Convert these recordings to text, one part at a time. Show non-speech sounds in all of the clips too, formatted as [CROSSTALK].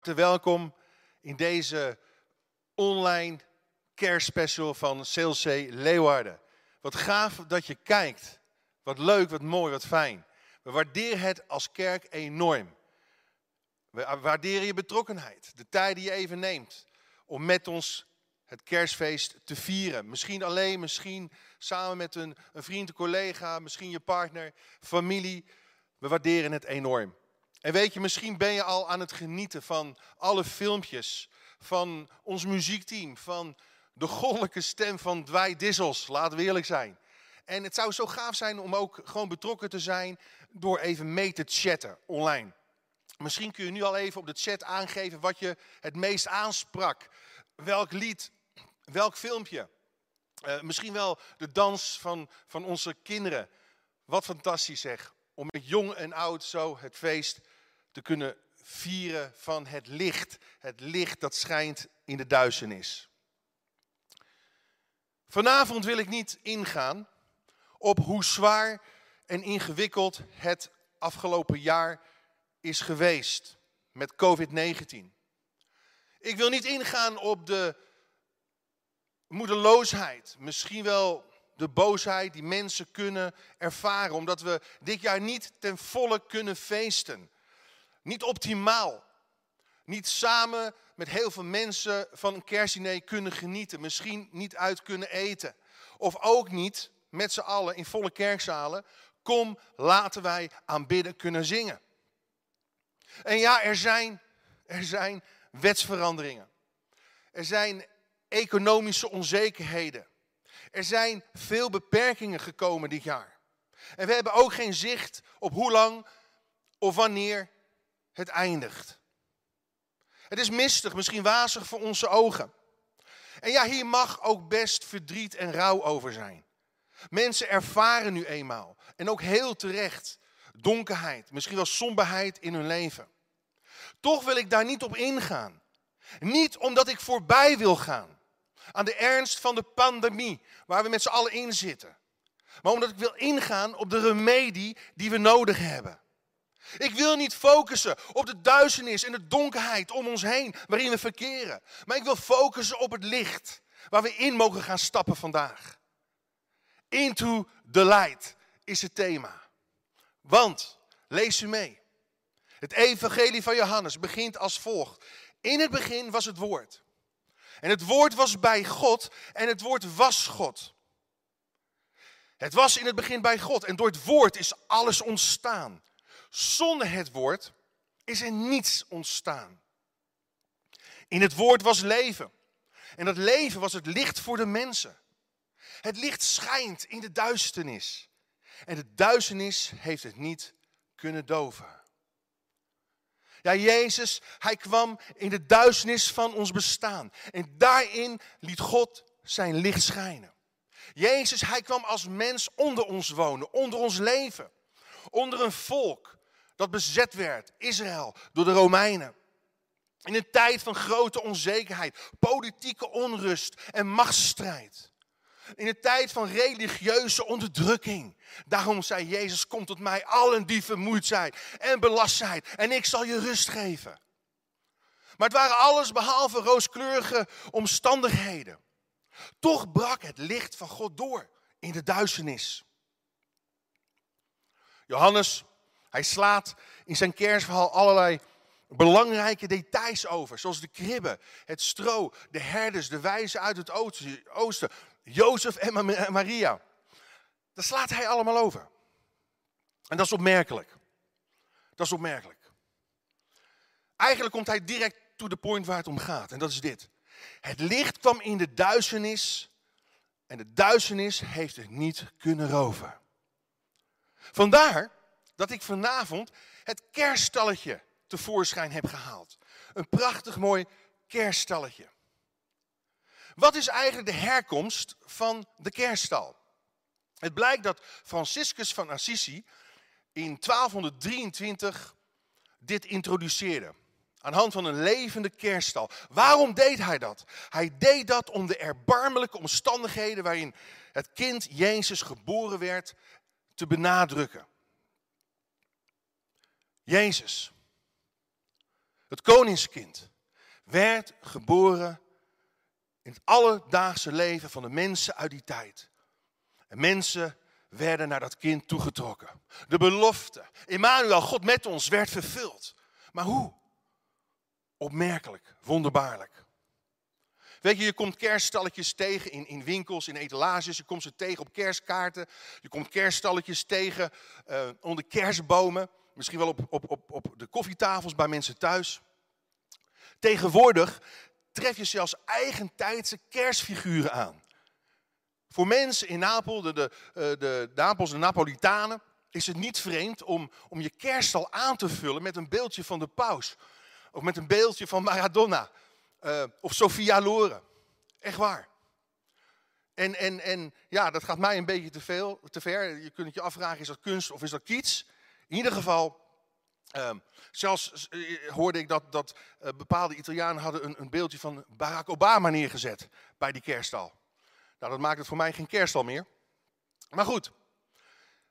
welkom in deze online kerstspecial van CLC Leeuwarden. Wat gaaf dat je kijkt. Wat leuk, wat mooi, wat fijn. We waarderen het als kerk enorm. We waarderen je betrokkenheid, de tijd die je even neemt om met ons het kerstfeest te vieren. Misschien alleen, misschien samen met een, een vriend, een collega, misschien je partner, familie. We waarderen het enorm. En weet je, misschien ben je al aan het genieten van alle filmpjes, van ons muziekteam, van de goddelijke stem van Dwight Dissels, laten we eerlijk zijn. En het zou zo gaaf zijn om ook gewoon betrokken te zijn door even mee te chatten online. Misschien kun je nu al even op de chat aangeven wat je het meest aansprak. Welk lied, welk filmpje. Uh, misschien wel de dans van, van onze kinderen. Wat fantastisch zeg. Om met jong en oud zo het feest te kunnen vieren van het licht. Het licht dat schijnt in de duisternis. Vanavond wil ik niet ingaan op hoe zwaar en ingewikkeld het afgelopen jaar is geweest met COVID-19. Ik wil niet ingaan op de moedeloosheid, misschien wel de boosheid die mensen kunnen ervaren, omdat we dit jaar niet ten volle kunnen feesten. Niet optimaal. Niet samen met heel veel mensen van een kerstdiner kunnen genieten. Misschien niet uit kunnen eten. Of ook niet met z'n allen in volle kerkzalen. Kom, laten wij aanbidden kunnen zingen. En ja, er zijn, er zijn wetsveranderingen. Er zijn economische onzekerheden. Er zijn veel beperkingen gekomen dit jaar. En we hebben ook geen zicht op hoe lang of wanneer het eindigt. Het is mistig, misschien wazig voor onze ogen. En ja, hier mag ook best verdriet en rouw over zijn. Mensen ervaren nu eenmaal, en ook heel terecht, donkerheid, misschien wel somberheid in hun leven. Toch wil ik daar niet op ingaan. Niet omdat ik voorbij wil gaan aan de ernst van de pandemie waar we met z'n allen in zitten. Maar omdat ik wil ingaan op de remedie die we nodig hebben. Ik wil niet focussen op de duisternis en de donkerheid om ons heen waarin we verkeren. Maar ik wil focussen op het licht waar we in mogen gaan stappen vandaag. Into the light is het thema. Want, lees u mee. Het evangelie van Johannes begint als volgt. In het begin was het woord. En het woord was bij God en het woord was God. Het was in het begin bij God en door het woord is alles ontstaan. Zonder het woord is er niets ontstaan. In het woord was leven. En dat leven was het licht voor de mensen. Het licht schijnt in de duisternis. En de duisternis heeft het niet kunnen doven. Ja, Jezus, hij kwam in de duisternis van ons bestaan. En daarin liet God zijn licht schijnen. Jezus, hij kwam als mens onder ons wonen, onder ons leven. Onder een volk dat bezet werd, Israël, door de Romeinen. In een tijd van grote onzekerheid, politieke onrust en machtsstrijd. In een tijd van religieuze onderdrukking. Daarom zei Jezus, kom tot mij, allen die vermoeid zijn en belast zijn. En ik zal je rust geven. Maar het waren alles behalve rooskleurige omstandigheden. Toch brak het licht van God door in de duisternis. Johannes hij slaat in zijn kerstverhaal allerlei belangrijke details over. Zoals de kribben, het stro, de herders, de wijzen uit het oosten, Jozef en Maria. Dat slaat hij allemaal over. En dat is opmerkelijk. Dat is opmerkelijk. Eigenlijk komt hij direct to the point waar het om gaat. En dat is dit. Het licht kwam in de duisternis en de duisternis heeft het niet kunnen roven. Vandaar dat ik vanavond het kerststalletje tevoorschijn heb gehaald. Een prachtig mooi kerststalletje. Wat is eigenlijk de herkomst van de kerststal? Het blijkt dat Franciscus van Assisi in 1223 dit introduceerde. Aan hand van een levende kerststal. Waarom deed hij dat? Hij deed dat om de erbarmelijke omstandigheden waarin het kind Jezus geboren werd te benadrukken. Jezus. Het koningskind werd geboren in het alledaagse leven van de mensen uit die tijd. En mensen werden naar dat kind toegetrokken. De belofte, Emmanuel, God met ons, werd vervuld. Maar hoe? Opmerkelijk, wonderbaarlijk. Weet je, je komt kerststalletjes tegen in, in winkels, in etalages. Je komt ze tegen op kerstkaarten. Je komt kerststalletjes tegen uh, onder kerstbomen. Misschien wel op, op, op, op de koffietafels bij mensen thuis. Tegenwoordig tref je zelfs eigentijdse kerstfiguren aan. Voor mensen in Napel, de, de, eh, de Napels, de Napolitanen, is het niet vreemd om, om je kerststal aan te vullen met een beeldje van de paus. Of met een beeldje van Maradona. Uh, of Sofia Loren. Echt waar. En, en, en ja, dat gaat mij een beetje te, veel, te ver. Je kunt het je afvragen, is dat kunst of is dat kiets? In ieder geval, uh, zelfs uh, hoorde ik dat, dat uh, bepaalde Italianen hadden een, een beeldje van Barack Obama neergezet bij die kerststal. Nou, dat maakt het voor mij geen kerststal meer. Maar goed,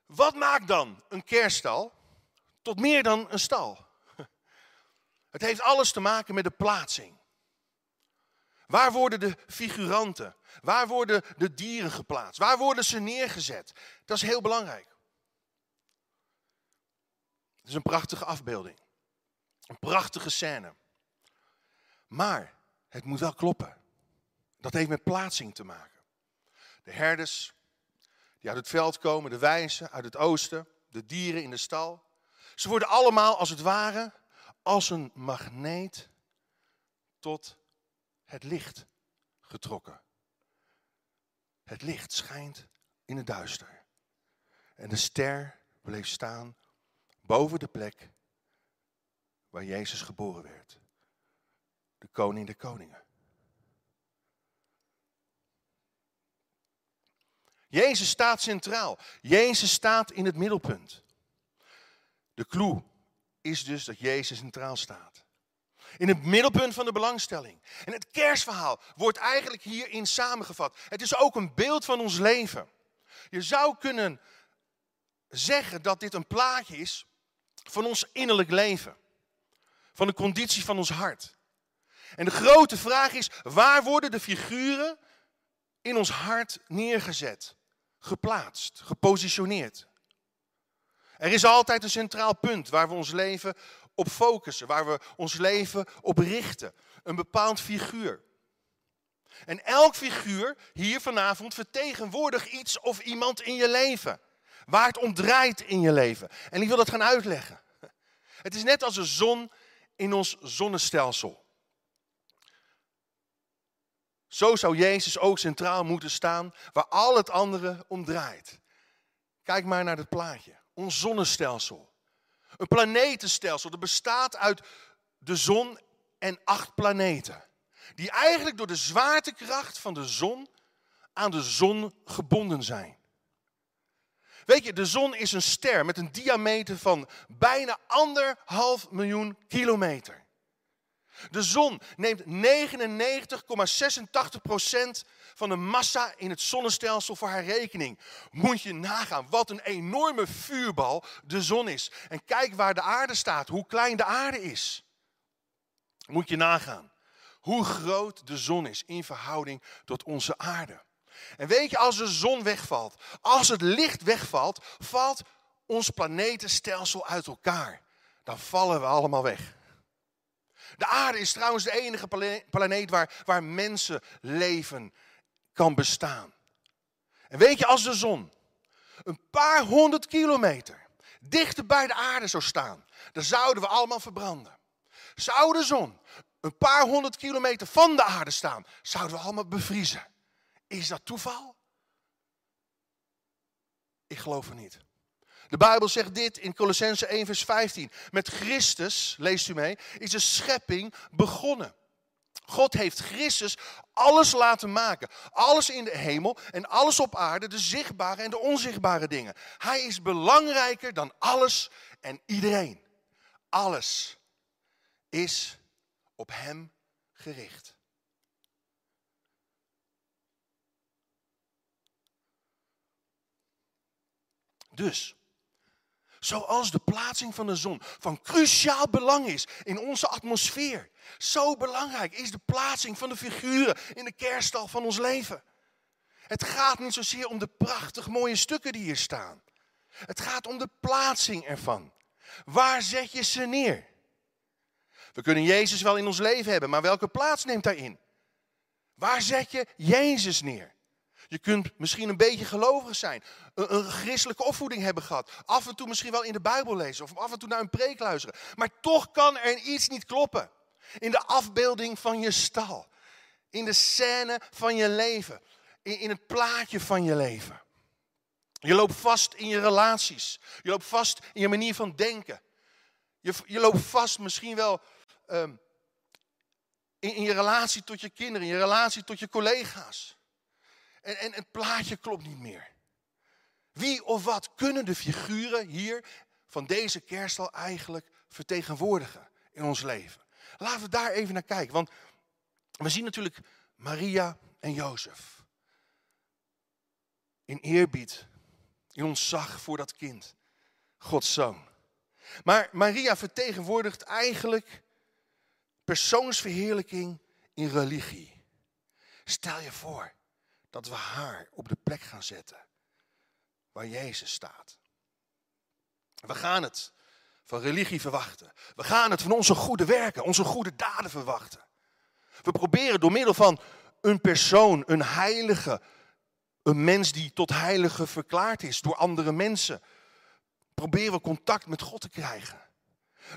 wat maakt dan een kerststal tot meer dan een stal? [LAUGHS] Het heeft alles te maken met de plaatsing. Waar worden de figuranten? Waar worden de dieren geplaatst? Waar worden ze neergezet? Dat is heel belangrijk. Het is een prachtige afbeelding. Een prachtige scène. Maar het moet wel kloppen. Dat heeft met plaatsing te maken. De herders die uit het veld komen, de wijzen uit het oosten, de dieren in de stal. Ze worden allemaal als het ware als een magneet tot het licht getrokken. Het licht schijnt in het duister. En de ster bleef staan boven de plek waar Jezus geboren werd. De koning der koningen. Jezus staat centraal. Jezus staat in het middelpunt. De clue is dus dat Jezus centraal staat. In het middelpunt van de belangstelling. En het kerstverhaal wordt eigenlijk hierin samengevat. Het is ook een beeld van ons leven. Je zou kunnen zeggen dat dit een plaatje is van ons innerlijk leven. Van de conditie van ons hart. En de grote vraag is, waar worden de figuren in ons hart neergezet? Geplaatst, gepositioneerd? Er is altijd een centraal punt waar we ons leven op focussen, waar we ons leven op richten. Een bepaald figuur. En elk figuur hier vanavond vertegenwoordigt iets of iemand in je leven. Waar het om draait in je leven. En ik wil dat gaan uitleggen. Het is net als de zon in ons zonnestelsel. Zo zou Jezus ook centraal moeten staan, waar al het andere om draait. Kijk maar naar het plaatje. Ons zonnestelsel. Een planetenstelsel dat bestaat uit de zon en acht planeten. Die eigenlijk door de zwaartekracht van de zon aan de zon gebonden zijn. Weet je, de zon is een ster met een diameter van bijna anderhalf miljoen kilometer. De zon neemt 99,86% van de massa in het zonnestelsel voor haar rekening. Moet je nagaan wat een enorme vuurbal de zon is. En kijk waar de aarde staat, hoe klein de aarde is. Moet je nagaan hoe groot de zon is in verhouding tot onze aarde. En weet je, als de zon wegvalt, als het licht wegvalt, valt ons planetenstelsel uit elkaar. Dan vallen we allemaal weg. De aarde is trouwens de enige planeet waar, waar mensenleven kan bestaan. En weet je, als de zon een paar honderd kilometer dichter bij de aarde zou staan, dan zouden we allemaal verbranden. Zou de zon een paar honderd kilometer van de aarde staan, zouden we allemaal bevriezen. Is dat toeval? Ik geloof het niet. De Bijbel zegt dit in Colossense 1 vers 15. Met Christus, leest u mee, is de schepping begonnen. God heeft Christus alles laten maken. Alles in de hemel en alles op aarde, de zichtbare en de onzichtbare dingen. Hij is belangrijker dan alles en iedereen. Alles is op Hem gericht. Dus, Zoals de plaatsing van de zon van cruciaal belang is in onze atmosfeer. Zo belangrijk is de plaatsing van de figuren in de kerststal van ons leven. Het gaat niet zozeer om de prachtig mooie stukken die hier staan. Het gaat om de plaatsing ervan. Waar zet je ze neer? We kunnen Jezus wel in ons leven hebben, maar welke plaats neemt daarin? Waar zet je Jezus neer? Je kunt misschien een beetje gelovig zijn, een, christelijke opvoeding hebben gehad, af en toe misschien wel in de Bijbel lezen of af en toe naar een preek luisteren. Maar toch kan er iets niet kloppen. In de afbeelding van je stal, in de scène van je leven, in, het plaatje van je leven. Je loopt vast in je relaties, je loopt vast in je manier van denken. Je, je loopt vast misschien wel in, in je relatie tot je kinderen, in je relatie tot je collega's. En, en het plaatje klopt niet meer. Wie of wat kunnen de figuren hier van deze kerststal eigenlijk vertegenwoordigen in ons leven? Laten we daar even naar kijken. Want we zien natuurlijk Maria en Jozef. In eerbied, in ontzag voor dat kind, Gods zoon. Maar Maria vertegenwoordigt eigenlijk persoonsverheerlijking in religie. Stel je voor dat we haar op de plek gaan zetten waar Jezus staat. We gaan het van religie verwachten. We gaan het van onze goede werken, onze goede daden verwachten. We proberen door middel van een persoon, een heilige, een mens die tot heilige verklaard is door andere mensen, proberen we contact met God te krijgen.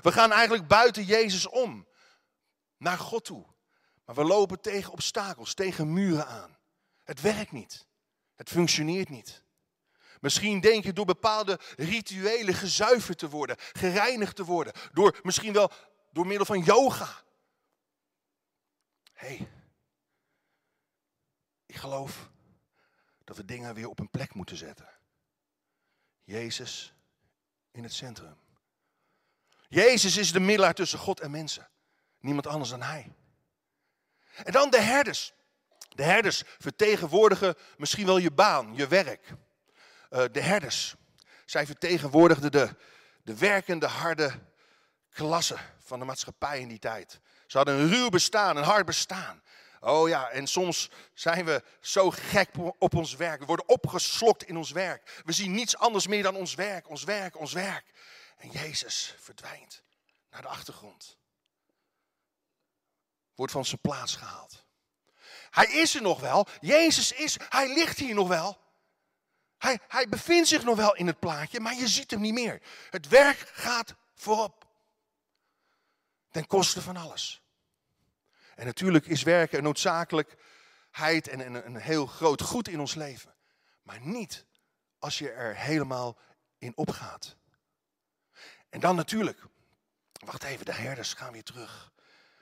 We gaan eigenlijk buiten Jezus om, naar God toe. Maar we lopen tegen obstakels, tegen muren aan. Het werkt niet. Het functioneert niet. Misschien denk je door bepaalde rituelen gezuiverd te worden, gereinigd te worden. Door, misschien wel door middel van yoga. Hé, hey, ik geloof dat we dingen weer op een plek moeten zetten. Jezus in het centrum. Jezus is de middelaar tussen God en mensen. Niemand anders dan Hij. En dan de herders. De herders vertegenwoordigen misschien wel je baan, je werk. Uh, de herders. Zij vertegenwoordigden de, de werkende, harde klasse van de maatschappij in die tijd. Ze hadden een ruw bestaan, een hard bestaan. Oh ja, en soms zijn we zo gek op ons werk. We worden opgeslokt in ons werk. We zien niets anders meer dan ons werk, ons werk, ons werk. En Jezus verdwijnt naar de achtergrond. Wordt van zijn plaats gehaald. Hij is er nog wel. Jezus is, hij ligt hier nog wel. Hij, hij bevindt zich nog wel in het plaatje, maar je ziet hem niet meer. Het werk gaat voorop. Ten koste van alles. En natuurlijk is werken een noodzakelijkheid en een, een heel groot goed in ons leven. Maar niet als je er helemaal in opgaat. En dan natuurlijk, wacht even, de herders gaan weer terug.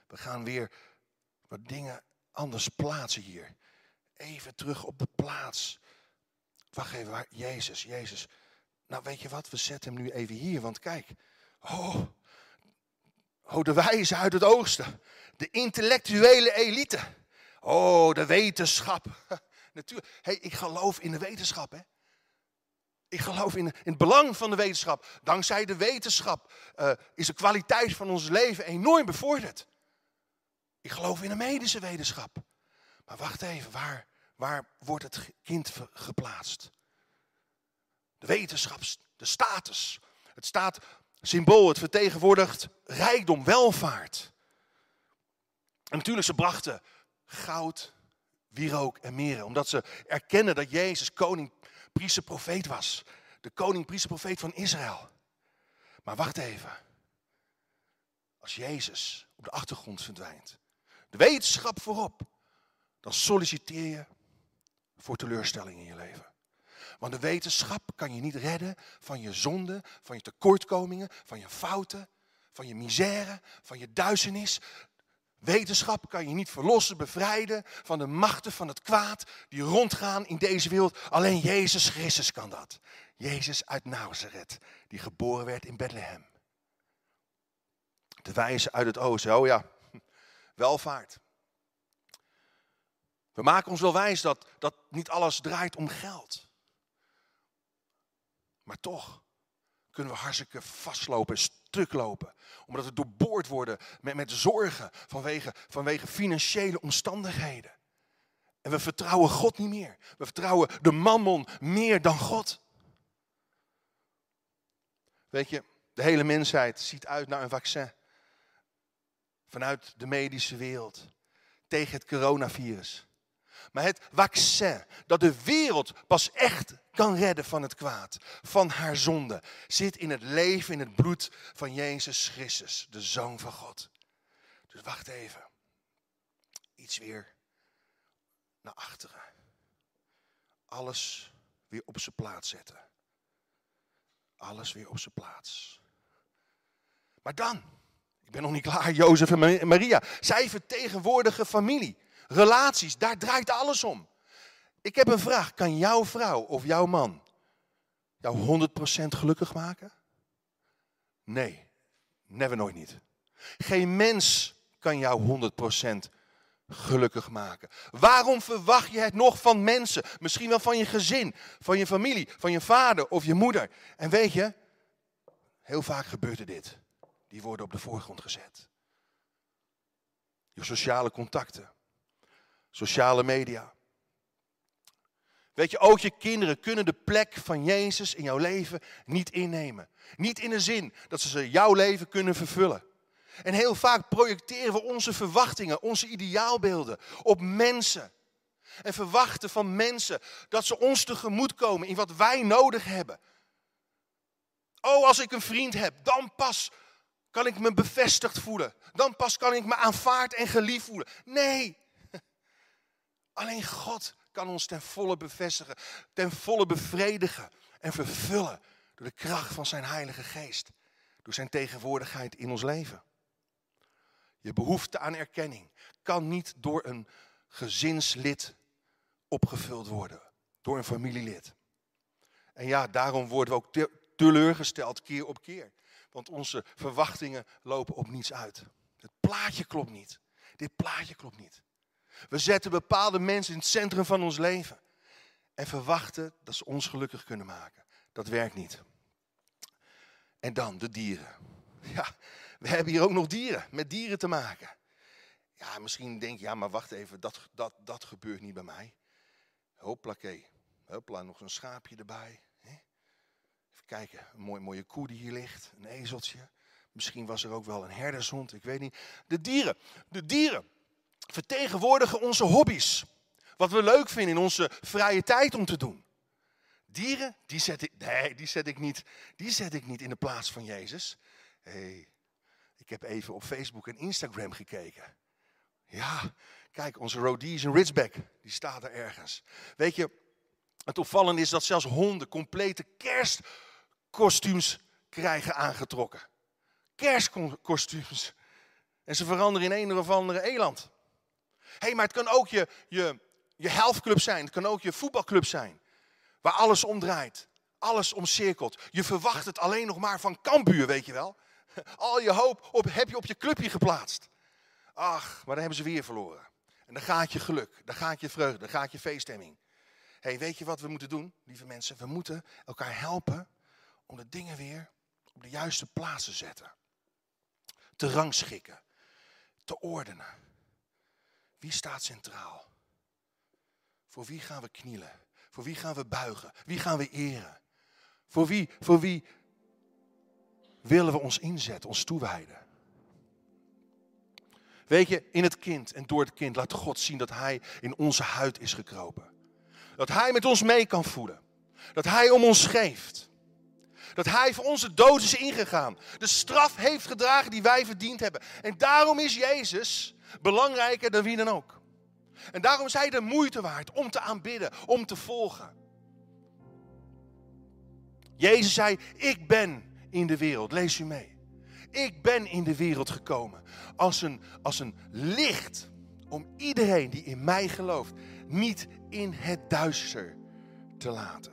We gaan weer wat dingen anders plaatsen hier. Even terug op de plaats. Wacht even, waar? Jezus, Jezus. Nou, weet je wat? We zetten hem nu even hier, want kijk. Oh, oh de wijze uit het oosten. De intellectuele elite. Oh, de wetenschap. [LAUGHS] Natuurlijk. Hey, ik geloof in de wetenschap, hè. Ik geloof in, in het belang van de wetenschap. Dankzij de wetenschap uh, is de kwaliteit van ons leven enorm bevorderd. Ik geloof in de medische wetenschap. Maar wacht even, waar, waar wordt het kind geplaatst? De wetenschap, de status. Het staat symbool, het vertegenwoordigt rijkdom, welvaart. En natuurlijk, ze brachten goud, wierook en meren. Omdat ze erkennen dat Jezus koning, priester, profeet was. De koning, priester, profeet van Israël. Maar wacht even. Als Jezus op de achtergrond verdwijnt, de wetenschap voorop, dan solliciteer je voor teleurstelling in je leven. Want de wetenschap kan je niet redden van je zonde, van je tekortkomingen, van je fouten, van je misère, van je duisternis. Wetenschap kan je niet verlossen, bevrijden van de machten van het kwaad die rondgaan in deze wereld. Alleen Jezus Christus kan dat. Jezus uit Nazareth, die geboren werd in Bethlehem. De wijze uit het oosten, oh ja, welvaart. We maken ons wel wijs dat, dat niet alles draait om geld. Maar toch kunnen we hartstikke vastlopen, stuk lopen. Omdat we doorboord worden met, met zorgen vanwege, vanwege financiële omstandigheden. En we vertrouwen God niet meer. We vertrouwen de mammon meer dan God. Weet je, de hele mensheid ziet uit naar een vaccin. Vanuit de medische wereld. Tegen het coronavirus. Maar het vaccin dat de wereld pas echt kan redden van het kwaad, van haar zonde, zit in het leven, in het bloed van Jezus Christus, de Zoon van God. Dus wacht even. Iets weer naar achteren. Alles weer op zijn plaats zetten. Alles weer op zijn plaats. Maar dan, ben nog niet klaar, Jozef en Maria. Zij vertegenwoordigen familie, relaties, daar draait alles om. Ik heb een vraag, kan jouw vrouw of jouw man jou 100% gelukkig maken? Nee, never nooit niet. Geen mens kan jou 100% gelukkig maken. Waarom verwacht je het nog van mensen? Misschien wel van je gezin, van je familie, van je vader of je moeder. En weet je, heel vaak gebeurt er dit. Die worden op de voorgrond gezet. Je sociale contacten, sociale media. Weet je, ook je kinderen kunnen de plek van Jezus in jouw leven niet innemen. Niet in de zin dat ze jouw leven kunnen vervullen. En heel vaak projecteren we onze verwachtingen, onze ideaalbeelden op mensen. En verwachten van mensen dat ze ons tegemoet komen in wat wij nodig hebben. Oh, als ik een vriend heb, dan pas kan ik me bevestigd voelen. Dan pas kan ik me aanvaard en geliefd voelen. Nee, [LAUGHS] alleen God kan ons ten volle bevestigen, ten volle bevredigen en vervullen door de kracht van zijn Heilige Geest. Door zijn tegenwoordigheid in ons leven. Je behoefte aan erkenning kan niet door een gezinslid opgevuld worden. Door een familielid. En ja, daarom worden we ook teleurgesteld keer op keer. Want onze verwachtingen lopen op niets uit. Het plaatje klopt niet. Dit plaatje klopt niet. We zetten bepaalde mensen in het centrum van ons leven. En verwachten dat ze ons gelukkig kunnen maken. Dat werkt niet. En dan de dieren. [LAUGHS] Ja, we hebben hier ook nog dieren, met dieren te maken. Ja, misschien denk je, ja, maar wacht even, dat, dat, dat gebeurt niet bij mij. Hoplakee. Hopla, nog een schaapje erbij. Even kijken, een mooi, mooie koe die hier ligt, een ezeltje. Misschien was er ook wel een herdershond, ik weet niet. De dieren, de dieren vertegenwoordigen onze hobby's. Wat we leuk vinden in onze vrije tijd om te doen. Dieren, die zet ik, nee, die zet ik niet, die zet ik niet in de plaats van Jezus. Hey, ik heb even op Facebook en Instagram gekeken. Ja, kijk, onze Rhodesian Ridgeback, die staat er ergens. Weet je, het opvallende is dat zelfs honden complete kerstkostuums krijgen aangetrokken. Kerstkostuums. En ze veranderen in een of andere eland. Hey, maar het kan ook je, je, je healthclub zijn. Het kan ook je voetbalclub zijn. Waar alles omdraait. Alles omcirkelt. Je verwacht het alleen nog maar van Kambuur, weet je wel. Al je hoop op, heb je op je clubje geplaatst. Ach, maar dan hebben ze weer verloren. En dan gaat je geluk, dan gaat je vreugde, dan gaat je feeststemming. hey, weet je wat we moeten doen, lieve mensen? We moeten elkaar helpen om de dingen weer op de juiste plaats te zetten. Te rangschikken, te ordenen. Wie staat centraal? Voor wie gaan we knielen? Voor wie gaan we buigen? Wie gaan we eren? Voor wie, voor wie willen we ons inzetten, ons toewijden. Weet je, in het kind en door het kind laat God zien dat Hij in onze huid is gekropen. Dat Hij met ons mee kan voelen. Dat Hij om ons geeft. Dat Hij voor onze dood is ingegaan. De straf heeft gedragen die wij verdiend hebben. En daarom is Jezus belangrijker dan wie dan ook. En daarom is Hij de moeite waard om te aanbidden, om te volgen. Jezus zei, ik ben in de wereld. Lees u mee. Ik ben in de wereld gekomen als een, als een licht om iedereen die in mij gelooft niet in het duister te laten.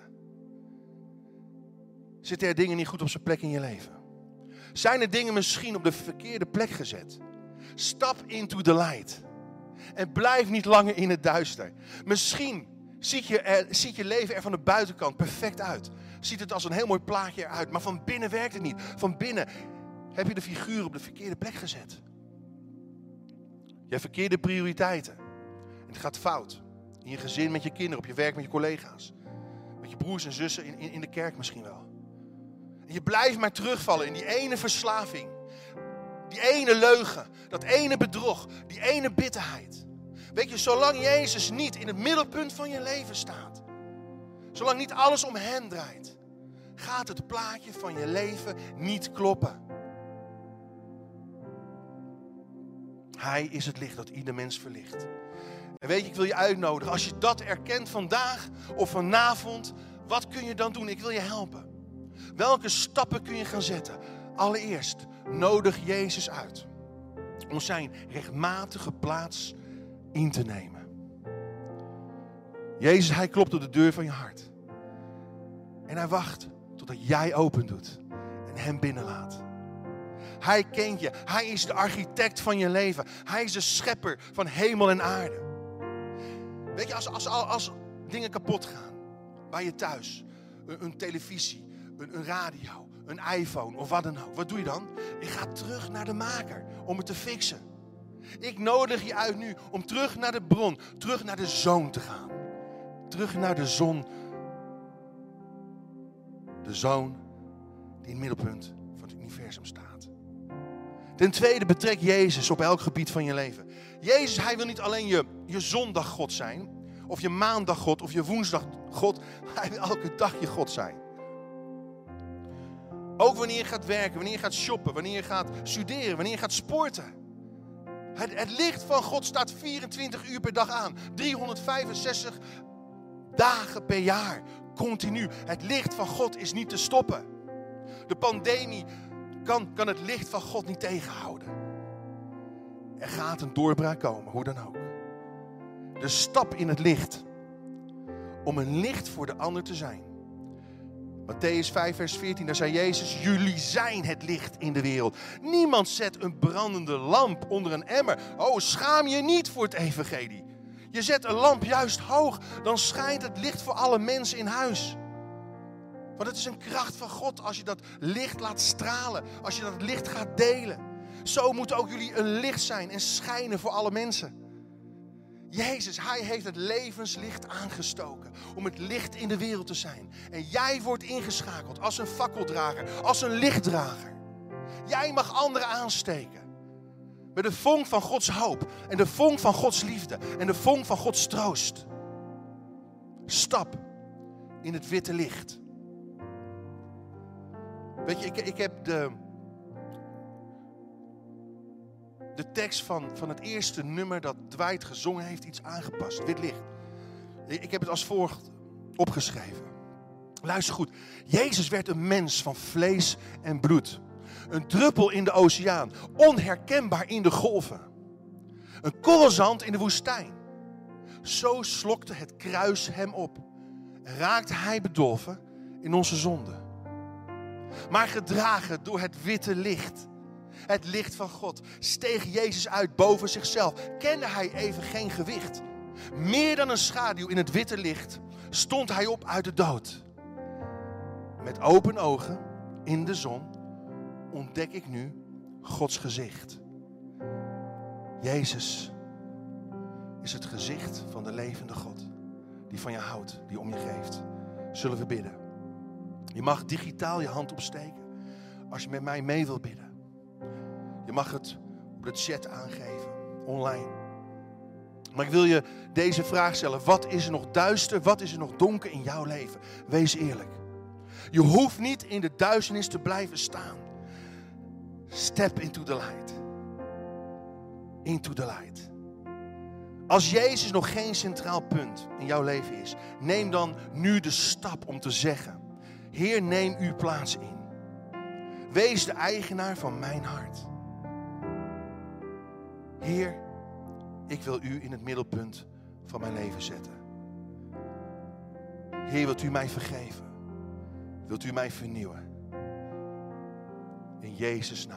Zitten er dingen niet goed op zijn plek in je leven? Zijn er dingen misschien op de verkeerde plek gezet? Stap into the light. En blijf niet langer in het duister. Misschien ziet je, ziet je leven er van de buitenkant perfect uit. ziet het als een heel mooi plaatje eruit. Maar van binnen werkt het niet. Van binnen heb je de figuur op de verkeerde plek gezet. Je hebt verkeerde prioriteiten. En het gaat fout. In je gezin, met je kinderen, op je werk, met je collega's. Met je broers en zussen, in, in de kerk misschien wel. Je blijft maar terugvallen in die ene verslaving. Die ene leugen, dat ene bedrog, die ene bitterheid. Weet je, zolang Jezus niet in het middelpunt van je leven staat, zolang niet alles om Hem draait, gaat het plaatje van je leven niet kloppen. Hij is het licht dat ieder mens verlicht. En weet je, ik wil je uitnodigen, als je dat erkent vandaag of vanavond, wat kun je dan doen? Ik wil je helpen. Welke stappen kun je gaan zetten? Allereerst, nodig Jezus uit om zijn rechtmatige plaats in te nemen. Jezus, hij klopt op de deur van je hart. En hij wacht totdat jij open doet en hem binnenlaat. Hij kent je. Hij is de architect van je leven. Hij is de schepper van hemel en aarde. Weet je, als, als, als dingen kapot gaan bij je thuis, een, een televisie, een, een radio, een iPhone of wat dan ook, wat doe je dan? Je gaat terug naar de maker om het te fixen. Ik nodig je uit nu om terug naar de bron, terug naar de zoon te gaan. Terug naar de zon. De zoon die in het middelpunt van het universum staat. Ten tweede, betrek Jezus op elk gebied van je leven. Jezus, hij wil niet alleen je, je zondag God zijn, of je maandag God, of je woensdag God. Hij wil elke dag je God zijn. Ook wanneer je gaat werken, wanneer je gaat shoppen, wanneer je gaat studeren, wanneer je gaat sporten. Het, het licht van God staat 24 uur per dag aan. 365 dagen per jaar. Continu. Het licht van God is niet te stoppen. De pandemie kan, kan het licht van God niet tegenhouden. Er gaat een doorbraak komen, hoe dan ook. De stap in het licht. Om een licht voor de ander te zijn. Matthäus 5, vers 14, daar zei Jezus, jullie zijn het licht in de wereld. Niemand zet een brandende lamp onder een emmer. Oh, schaam je niet voor het evangelie. Je zet een lamp juist hoog, dan schijnt het licht voor alle mensen in huis. Want het is een kracht van God als je dat licht laat stralen, als je dat licht gaat delen. Zo moeten ook jullie een licht zijn en schijnen voor alle mensen. Jezus, Hij heeft het levenslicht aangestoken om het licht in de wereld te zijn. En jij wordt ingeschakeld als een fakkeldrager, als een lichtdrager. Jij mag anderen aansteken. Met de vonk van Gods hoop en de vonk van Gods liefde en de vonk van Gods troost. Stap in het witte licht. Weet je, ik, ik heb de, de tekst van, van het eerste nummer dat Dwight gezongen heeft iets aangepast. Wit licht. Ik heb het als volgt opgeschreven. Luister goed. Jezus werd een mens van vlees en bloed. Een druppel in de oceaan. Onherkenbaar in de golven. Een korrelzand in de woestijn. Zo slokte het kruis hem op. Raakte hij bedolven in onze zonde. Maar gedragen door het witte licht het licht van God, steeg Jezus uit boven zichzelf. Kende hij even geen gewicht. Meer dan een schaduw in het witte licht stond hij op uit de dood. Met open ogen in de zon ontdek ik nu Gods gezicht. Jezus is het gezicht van de levende God. Die van je houdt, die om je geeft. Zullen we bidden? Je mag digitaal je hand opsteken als je met mij mee wil bidden. Je mag het op de chat aangeven, online. Maar ik wil je deze vraag stellen. Wat is er nog duister? Wat is er nog donker in jouw leven? Wees eerlijk. Je hoeft niet in de duisternis te blijven staan. Step into the light. Into the light. Als Jezus nog geen centraal punt in jouw leven is, neem dan nu de stap om te zeggen: Heer, neem uw plaats in. Wees de eigenaar van mijn hart. Heer, ik wil u in het middelpunt van mijn leven zetten. Heer, wilt u mij vergeven? Wilt u mij vernieuwen? In Jezus' naam.